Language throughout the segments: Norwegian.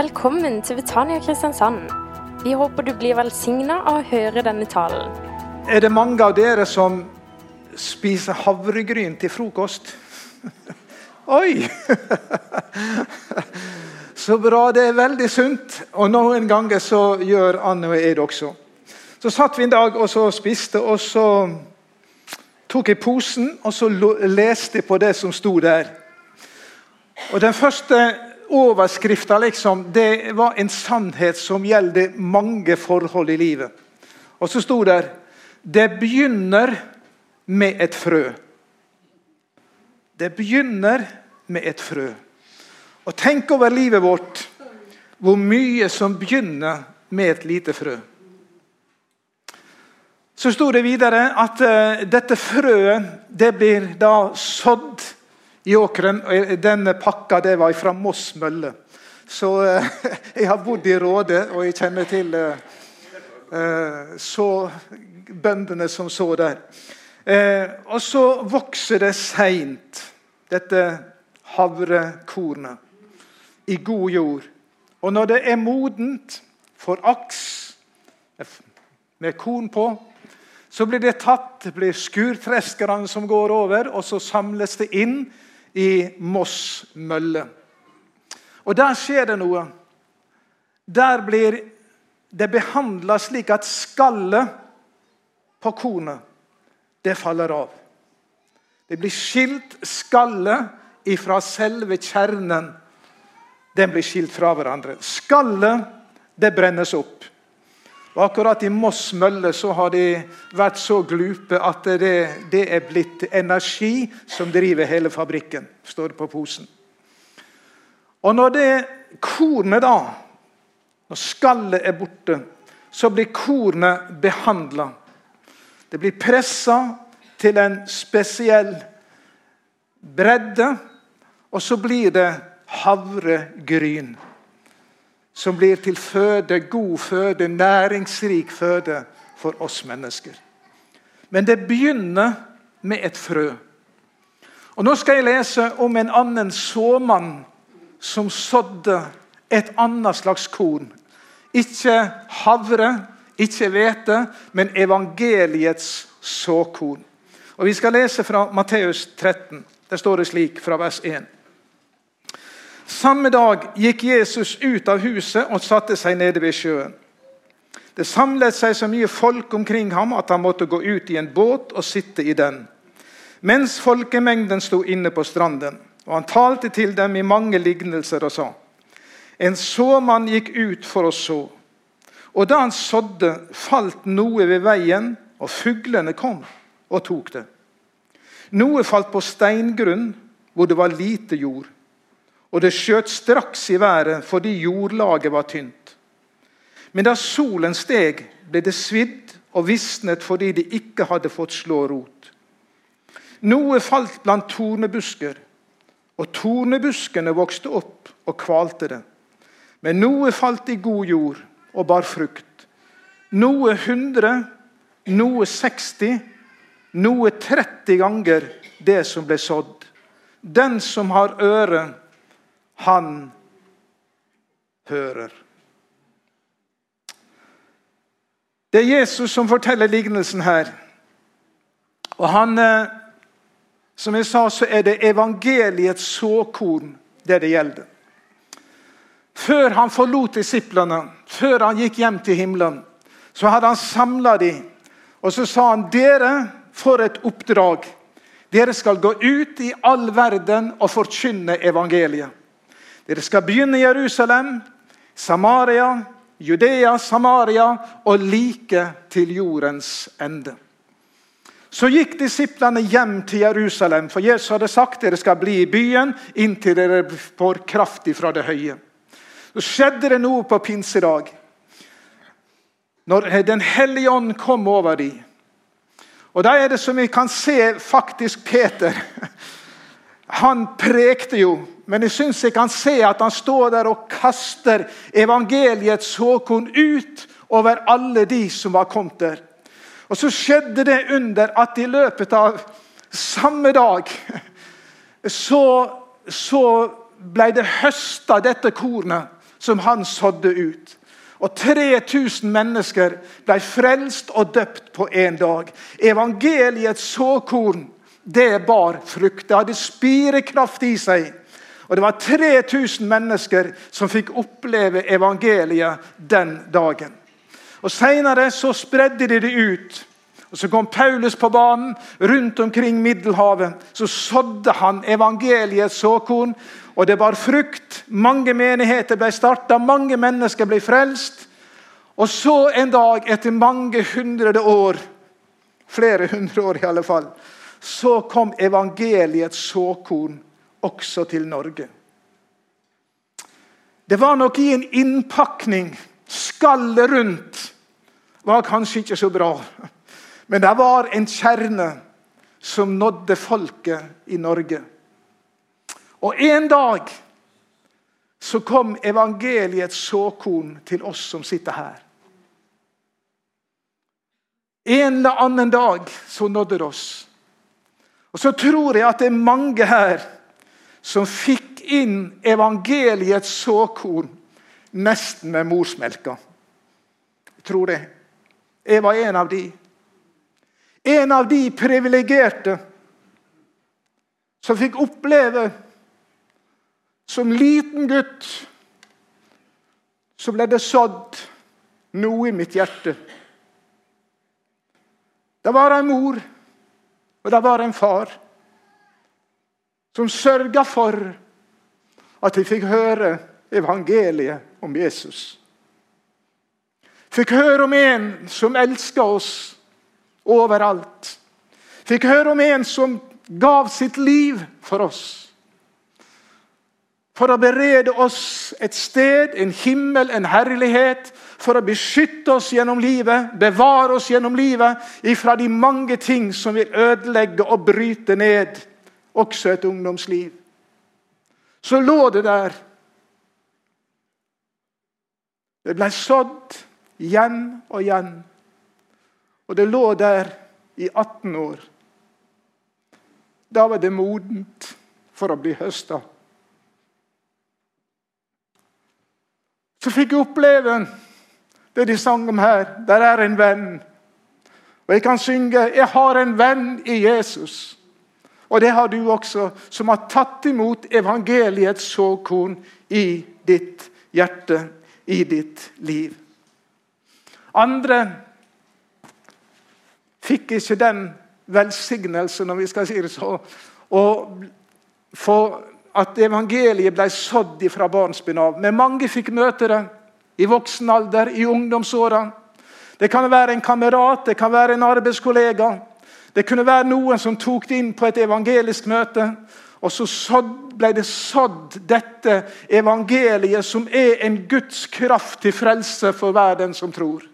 Velkommen til Betania Kristiansand. Vi håper du blir velsigna av å høre denne talen. Er det mange av dere som spiser havregryn til frokost? Oi! Så bra. Det er veldig sunt. Og noen ganger så gjør Anne og jeg det også. Så satt vi en dag og så spiste, og så tok jeg posen og så leste på det som sto der. Og Den første overskrifta liksom, det var en sannhet som gjelder mange forhold i livet. Og så sto det det begynner med et frø. Det begynner med et frø. Og Tenk over livet vårt, hvor mye som begynner med et lite frø. Så sto det videre at uh, dette frøet det blir da sådd i åkeren. Den pakka det var fra Moss mølle. Så uh, jeg har bodd i Råde, og jeg kjenner til uh, så bøndene som så der. og så vokser det seint, dette havrekornet, i god jord. Og når det er modent for aks med korn på, så blir det tatt, det blir skurtreskerne som går over, og så samles det inn i Moss mølle. Og der skjer det noe. Der blir det behandla slik at skallet på kornet, det faller av. Det blir skilt skallet ifra selve kjernen. Den blir skilt fra hverandre. Skallet, det brennes opp. Og Akkurat i Moss mølle så har de vært så glupe at det, det er blitt energi som driver hele fabrikken, står det på posen. Og når det kornet da, når skallet er borte, så blir kornet behandla. Det blir pressa til en spesiell bredde, og så blir det havregryn som blir til føde, god føde, næringsrik føde for oss mennesker. Men det begynner med et frø. Og Nå skal jeg lese om en annen såmann som sådde et annet slags korn. Ikke havre, ikke hvete, men evangeliets såkorn. Og Vi skal lese fra Matteus 13. Der står det slik fra vers 1. Samme dag gikk Jesus ut av huset og satte seg nede ved sjøen. Det samlet seg så mye folk omkring ham at han måtte gå ut i en båt og sitte i den. Mens folkemengden sto inne på stranden, og han talte til dem i mange lignelser og sa:" En såmann gikk ut for å så. Og da han sådde, falt noe ved veien, og fuglene kom og tok det. Noe falt på steingrunn, hvor det var lite jord og det skjøt straks i været fordi jordlaget var tynt. Men da solen steg, ble det svidd og visnet fordi de ikke hadde fått slå rot. Noe falt blant tornebusker, og tornebuskene vokste opp og kvalte det. Men noe falt i god jord og bar frukt. Noe hundre, noe 60, noe 30 ganger det som ble sådd. Den som har øre, han hører. Det er Jesus som forteller lignelsen her. Og han, eh, Som jeg sa, så er det evangeliets såkorn det det gjelder. Før han forlot disiplene, før han gikk hjem til himmelen, så hadde han samla dem. Og så sa han dere får et oppdrag. Dere skal gå ut i all verden og forkynne evangeliet. Dere skal begynne i Jerusalem, Samaria, Judea, Samaria og like til jordens ende. Så gikk disiplene hjem til Jerusalem, for Jesus hadde sagt dere skal bli i byen inntil dere får kraft fra det høye. Så skjedde det noe på pinsedag. Når Den hellige ånd kom over dem. Og Da er det som vi kan se faktisk Peter. Han prekte jo men jeg syns jeg kan se at han står der og kaster evangeliets såkorn ut over alle de som var kommet der. Og så skjedde det under at i løpet av samme dag så, så ble det høsta dette kornet som han sådde ut. Og 3000 mennesker ble frelst og døpt på én dag. Evangeliets såkorn det bar frukt. Det hadde spirekraft i seg. Og Det var 3000 mennesker som fikk oppleve evangeliet den dagen. Og Senere så spredde de det ut. Og Så kom Paulus på banen. Rundt omkring Middelhavet så sådde han evangeliets såkorn. Og det bar frukt. Mange menigheter ble starta, mange mennesker ble frelst. Og så en dag, etter mange hundre år, flere hundre år i alle fall, så kom evangeliets såkorn også til Norge. Det var nok i en innpakning. Skallet rundt var kanskje ikke så bra. Men det var en kjerne som nådde folket i Norge. Og en dag så kom evangeliets såkorn til oss som sitter her. En eller annen dag så nådde det oss. Og så tror jeg at det er mange her som fikk inn evangeliets såkorn nesten med morsmelka. Jeg tror det. Jeg var en av de. En av de privilegerte som fikk oppleve som liten gutt så ble det sådd noe i mitt hjerte. Det var en mor og det var en far som sørga for at de fikk høre evangeliet om Jesus. Fikk høre om en som elska oss overalt. Fikk høre om en som gav sitt liv for oss. For å berede oss et sted, en himmel, en herlighet for å beskytte oss gjennom livet, bevare oss gjennom livet ifra de mange ting som vil ødelegge og bryte ned også et ungdomsliv. Så lå det der. Det ble sådd igjen og igjen. Og det lå der i 18 år. Da var det modent for å bli høsta. Så fikk jeg oppleve det de sang om her. Der er en venn. Og jeg kan synge 'Jeg har en venn i Jesus'. Og det har du også, som har tatt imot evangeliets såkorn i ditt hjerte, i ditt liv. Andre fikk ikke den velsignelsen, om vi skal si det så, å få at evangeliet ble sådd fra barnsben av. Men mange fikk møte det i voksen alder, i ungdomsåra. Det kan være en kamerat, det kan være en arbeidskollega. Det kunne være noen som tok det inn på et evangelisk møte. Og så ble det sådd dette evangeliet, som er en Guds kraft til frelse for hver den som tror.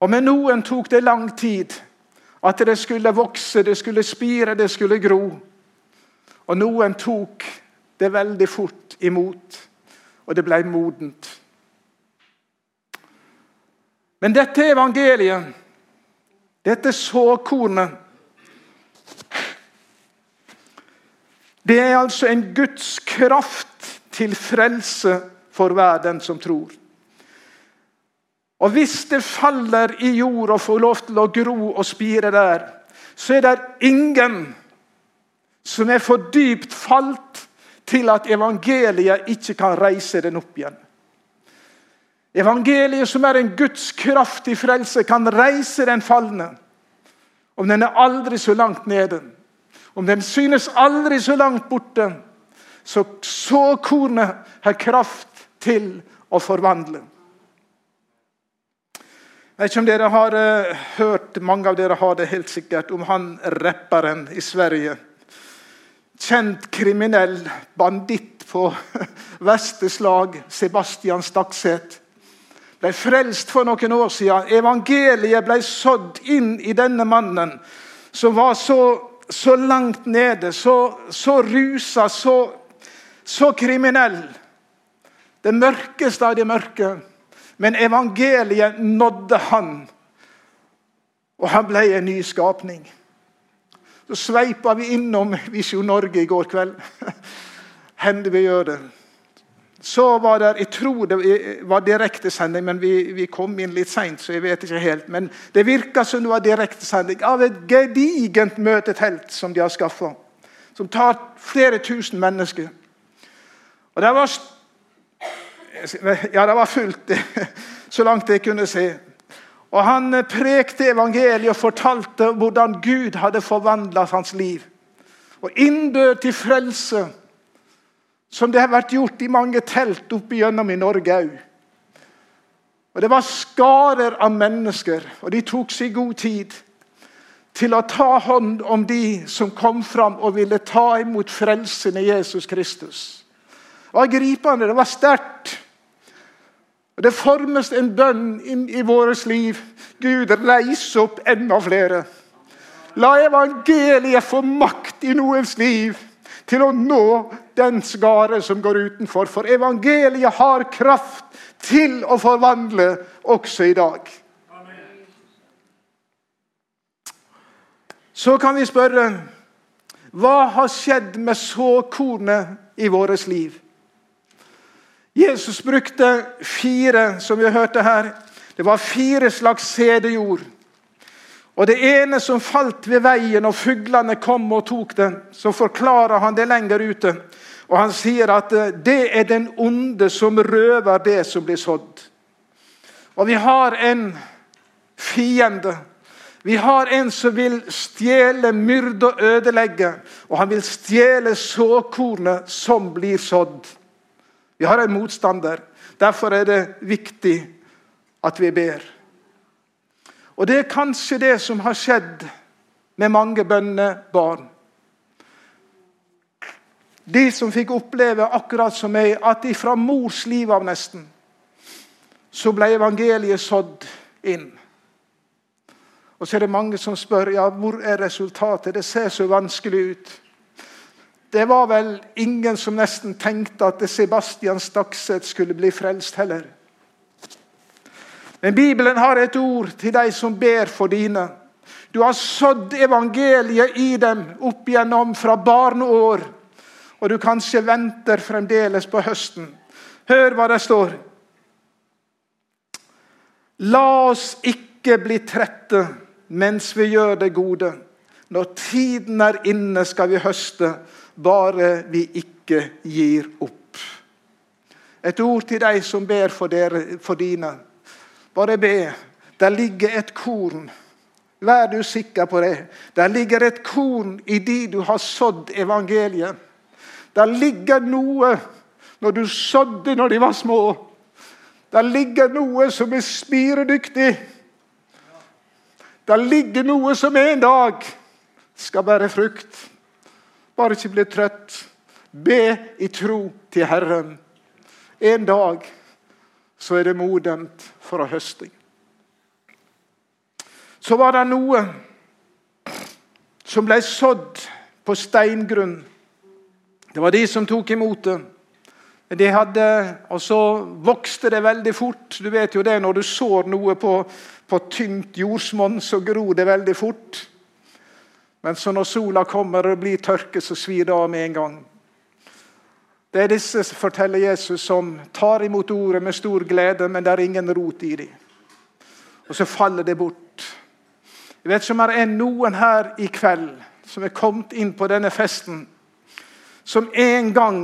Og med noen tok det lang tid at det skulle vokse, det skulle spire, det skulle gro. Og noen tok det veldig fort imot, og det ble modent. Men dette evangeliet, dette såkornet Det er altså en Guds kraft til frelse for hver den som tror. Og Hvis det faller i jord og får lov til å gro og spire der, så er det ingen som er for dypt falt til at evangeliet ikke kan reise den opp igjen. Evangeliet, som er en Guds kraft i frelse, kan reise den falne. Om den er aldri så langt nede, om den synes aldri så langt borte, så såkornet har kraft til å forvandle. Jeg vet ikke om dere har uh, hørt, Mange av dere har det helt sikkert, om han rapperen i Sverige kjent kriminell banditt på verste slag, Sebastian Stakseth, ble frelst for noen år siden. Evangeliet ble sådd inn i denne mannen, som var så, så langt nede, så, så rusa, så, så kriminell. Det mørkeste av det mørke. Men evangeliet nådde han, og han ble en ny skapning. Så sveipa vi innom Visjon Norge i går kveld. Hender vi gjør det. så var det Jeg tror det var direktesending, men vi, vi, kom inn litt seint, så jeg vet ikke helt. Men det virka som det var direktesending av et gedigent møtetelt som de har skaffa. Som tar flere tusen mennesker. Og det var Ja, det var fullt, så langt jeg kunne se. Og Han prekte evangeliet og fortalte hvordan Gud hadde forvandla hans liv. Og innbød til frelse som det har vært gjort i mange telt opp igjennom i Norge òg. Og Det var skarer av mennesker, og de tok seg god tid til å ta hånd om de som kom fram og ville ta imot frelsen i Jesus Kristus. Det var gripende, det var sterkt. Det formes en bønn inn i vårt liv. Gud, reis opp enda flere. La evangeliet få makt i noens liv til å nå den skare som går utenfor. For evangeliet har kraft til å forvandle også i dag. Så kan vi spørre hva har skjedd med såkornet i vårt liv? Jesus brukte fire, som vi hørte her. Det var fire slags sædejord. Og Det ene som falt ved veien, og fuglene kom og tok det, så forklarer han det lenger ute. Og Han sier at eh, det er den onde som røver det som blir sådd. Og vi har en fiende. Vi har en som vil stjele, myrde og ødelegge. Og han vil stjele såkornet som blir sådd. Vi har en motstander. Derfor er det viktig at vi ber. Og Det er kanskje det som har skjedd med mange bønnebarn. De som fikk oppleve, akkurat som meg, at fra mors liv av nesten, så ble evangeliet sådd inn. Og så er det mange som spør ja, hvor er resultatet. Det ser så vanskelig ut. Det var vel ingen som nesten tenkte at Sebastian Stakset skulle bli frelst heller. Men Bibelen har et ord til de som ber for dine. Du har sådd evangeliet i dem opp igjennom fra barneår. Og du kanskje venter fremdeles på høsten. Hør hva det står. La oss ikke bli trette mens vi gjør det gode. Når tiden er inne, skal vi høste, bare vi ikke gir opp. Et ord til deg som ber for, dere, for dine. Bare be. Der ligger et korn. Vær du sikker på det. Der ligger et korn i de du har sådd evangeliet. Der ligger noe når du sådde når de var små. Der ligger noe som er spiredyktig. Der ligger noe som en dag skal bære frukt. Bare ikke bli trøtt. Be i tro til Herren. En dag så er det modent for å høste. Så var det noe som ble sådd på steingrunn. Det var de som tok imot det. De hadde, og så vokste det veldig fort. Du vet jo det, Når du sår noe på, på tynt jordsmonn, så gror det veldig fort. Men så når sola kommer og det blir tørke, så svir det av med en gang. Det er disse forteller Jesus, som tar imot ordet med stor glede, men det er ingen rot i dem. Og så faller det bort. Jeg vet som det er noen her i kveld som er kommet inn på denne festen, som en gang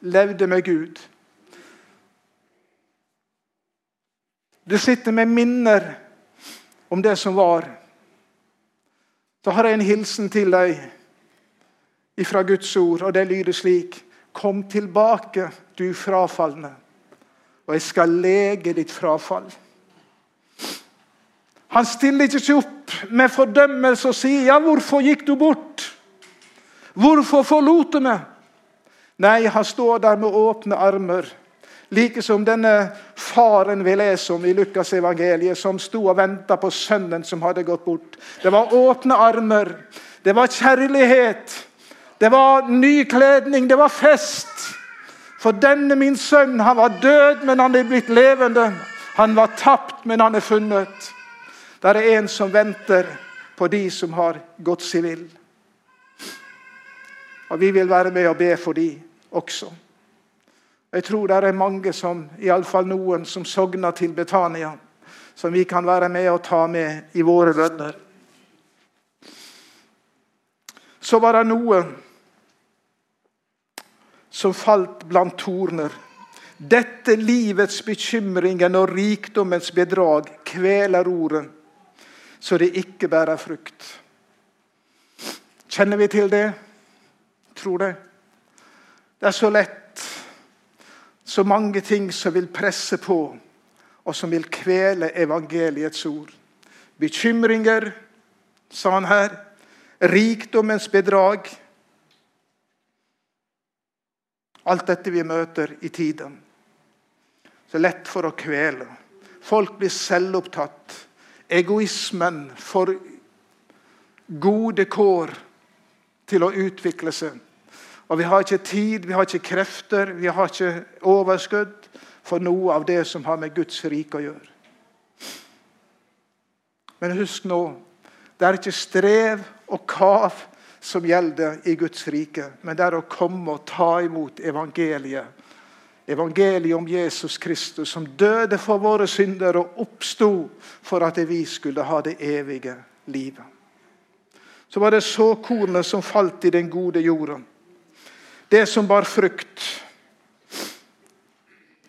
levde med Gud. Du sitter med minner om det som var. Så har jeg en hilsen til deg fra Guds ord, og det lyder slik Kom tilbake, du frafalne, og jeg skal lege ditt frafall. Han stiller ikke seg opp med fordømmelse og sier, 'Ja, hvorfor gikk du bort?' 'Hvorfor forlot du meg?' Nei, han står der med åpne armer. Like som denne faren vi leser om i Lukas evangeliet, som sto og venta på sønnen som hadde gått bort. Det var åpne armer. Det var kjærlighet. Det var ny kledning, det var fest. For denne min sønn, han var død, men han er blitt levende. Han var tapt, men han er funnet. Det er en som venter på de som har gått seg vill. Og vi vil være med og be for de også. Jeg tror det er mange, som, iallfall noen, som sogner til Betania, som vi kan være med og ta med i våre bønner. Så var det noe som falt blant torner. Dette livets bekymringen og rikdommens bedrag kveler ordet, så det ikke bærer frukt. Kjenner vi til det? Tror det. Det er så lett. Så mange ting som vil presse på, og som vil kvele evangeliets ord. Bekymringer, sa han her. Rikdommens bedrag. Alt dette vi møter i tiden. Så lett for å kvele. Folk blir selvopptatt. Egoismen får gode kår til å utvikle seg. Og vi har ikke tid, vi har ikke krefter, vi har ikke overskudd for noe av det som har med Guds rike å gjøre. Men husk nå det er ikke strev og kav som gjelder i Guds rike, men det er å komme og ta imot evangeliet. Evangeliet om Jesus Kristus, som døde for våre synder og oppsto for at vi skulle ha det evige livet. Så var det såkornet som falt i den gode jorden. Det som bar frukt.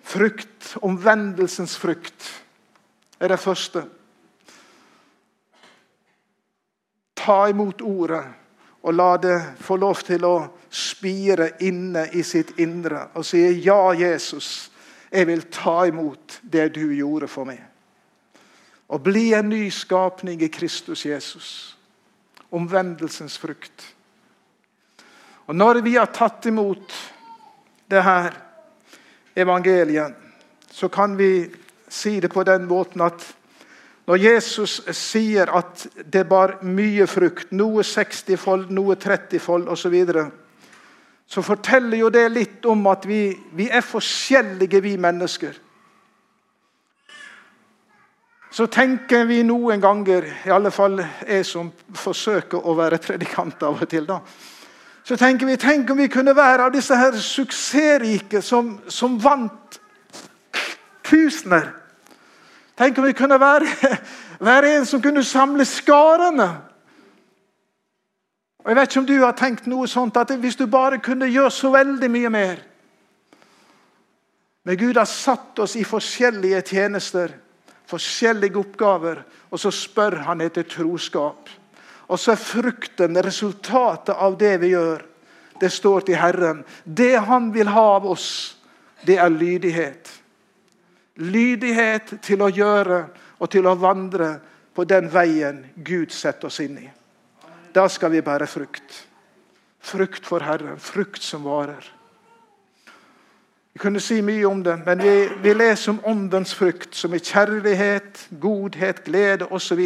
Frukt, omvendelsens frukt, er det første. Ta imot ordet og la det få lov til å spire inne i sitt indre og si ja, Jesus, jeg vil ta imot det du gjorde for meg. Og bli en ny skapning i Kristus Jesus. Omvendelsens frukt. Og Når vi har tatt imot det her evangeliet, så kan vi si det på den måten at når Jesus sier at det bar mye frukt, noe 60-fold, noe 30-fold osv., så, videre, så forteller jo det litt om at vi, vi er forskjellige, vi mennesker. Så tenker vi noen ganger, i alle fall jeg som forsøker å være predikant av og til, da, så tenker vi tenk om vi kunne være av disse her suksessrike som, som vant tusener. Tenk om vi kunne være, være en som kunne samle skarene. Og Jeg vet ikke om du har tenkt noe sånt, at hvis du bare kunne gjøre så veldig mye mer Men Gud har satt oss i forskjellige tjenester, forskjellige oppgaver, og så spør han etter troskap. Og så er frukten, resultatet av det vi gjør, det står til Herren. Det Han vil ha av oss, det er lydighet. Lydighet til å gjøre og til å vandre på den veien Gud setter oss inn i. Da skal vi bære frukt. Frukt for Herren. Frukt som varer. Vi kunne si mye om det, men vi, vi leser om åndens frukt, som er kjærlighet, godhet, glede osv.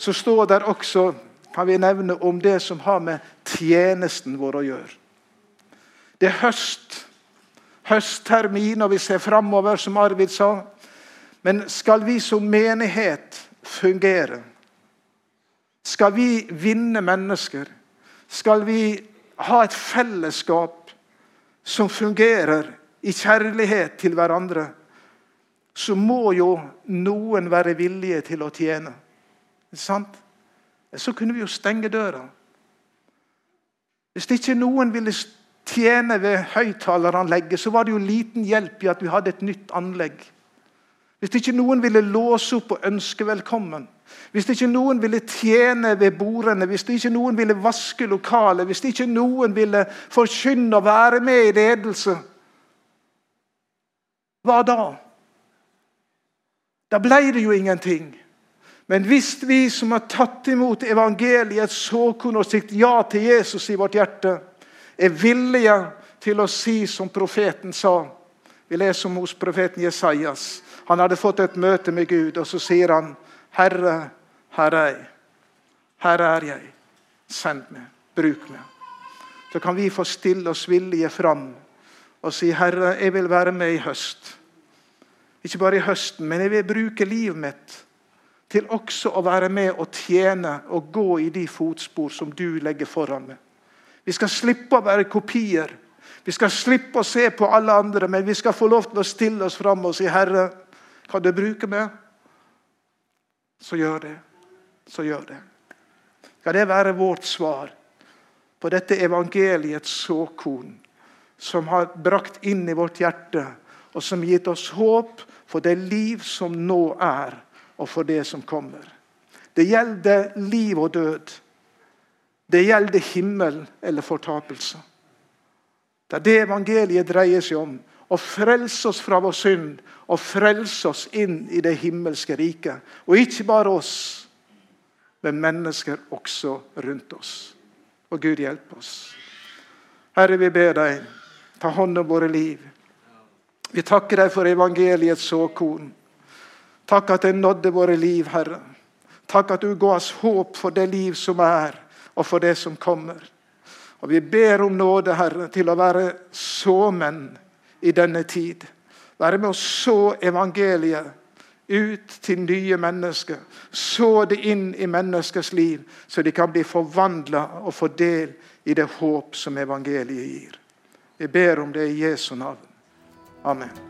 Så, står der også kan vi nevne om det som har med tjenesten vår å gjøre. Det er høst høsttermin, og vi ser framover, som Arvid sa. Men skal vi som menighet fungere, skal vi vinne mennesker, skal vi ha et fellesskap som fungerer i kjærlighet til hverandre, så må jo noen være villige til å tjene. Sant? Så kunne vi jo stenge døra. Hvis ikke noen ville tjene ved høyttaleranlegget, så var det jo liten hjelp i at vi hadde et nytt anlegg. Hvis ikke noen ville låse opp og ønske velkommen, hvis ikke noen ville tjene ved bordene, hvis ikke noen ville vaske lokalet, hvis ikke noen ville forkynne og være med i ledelse Hva da? Da ble det jo ingenting. Men hvis vi som har tatt imot evangeliet så kunne ha sagt ja til Jesus i vårt hjerte, er villige til å si som profeten sa. Vi leser om hos profeten Jesajas. Han hadde fått et møte med Gud, og så sier han, 'Herre, her er jeg. Her er jeg. Send meg. Bruk meg.' Så kan vi få stille oss villige fram og si, 'Herre, jeg vil være med i høst.' Ikke bare i høsten, men jeg vil bruke livet mitt til også å være med og tjene og gå i de fotspor som du legger foran meg. Vi skal slippe å være kopier. Vi skal slippe å se på alle andre, men vi skal få lov til å stille oss fram og si, 'Herre, kan du bruke meg?' Så gjør det. Så gjør det. Skal det være vårt svar på dette evangeliets såkorn, som har brakt inn i vårt hjerte, og som gitt oss håp for det liv som nå er, og for det som kommer. Det gjelder liv og død. Det gjelder himmel eller fortapelse. Det er det evangeliet dreier seg om. Å frelse oss fra vår synd og frelse oss inn i det himmelske riket. Og ikke bare oss, men mennesker også rundt oss. Og Gud hjelpe oss. Herre, vi ber deg, ta hånd om våre liv. Vi takker deg for evangeliets såkorn. Takk at det nådde våre liv, Herre. Takk at du ga oss håp for det liv som er, og for det som kommer. Og Vi ber om nåde, Herre, til å være såmenn i denne tid. Være med å så evangeliet ut til nye mennesker. Så det inn i menneskers liv, så de kan bli forvandla og få del i det håp som evangeliet gir. Vi ber om det i Jesu navn. Amen.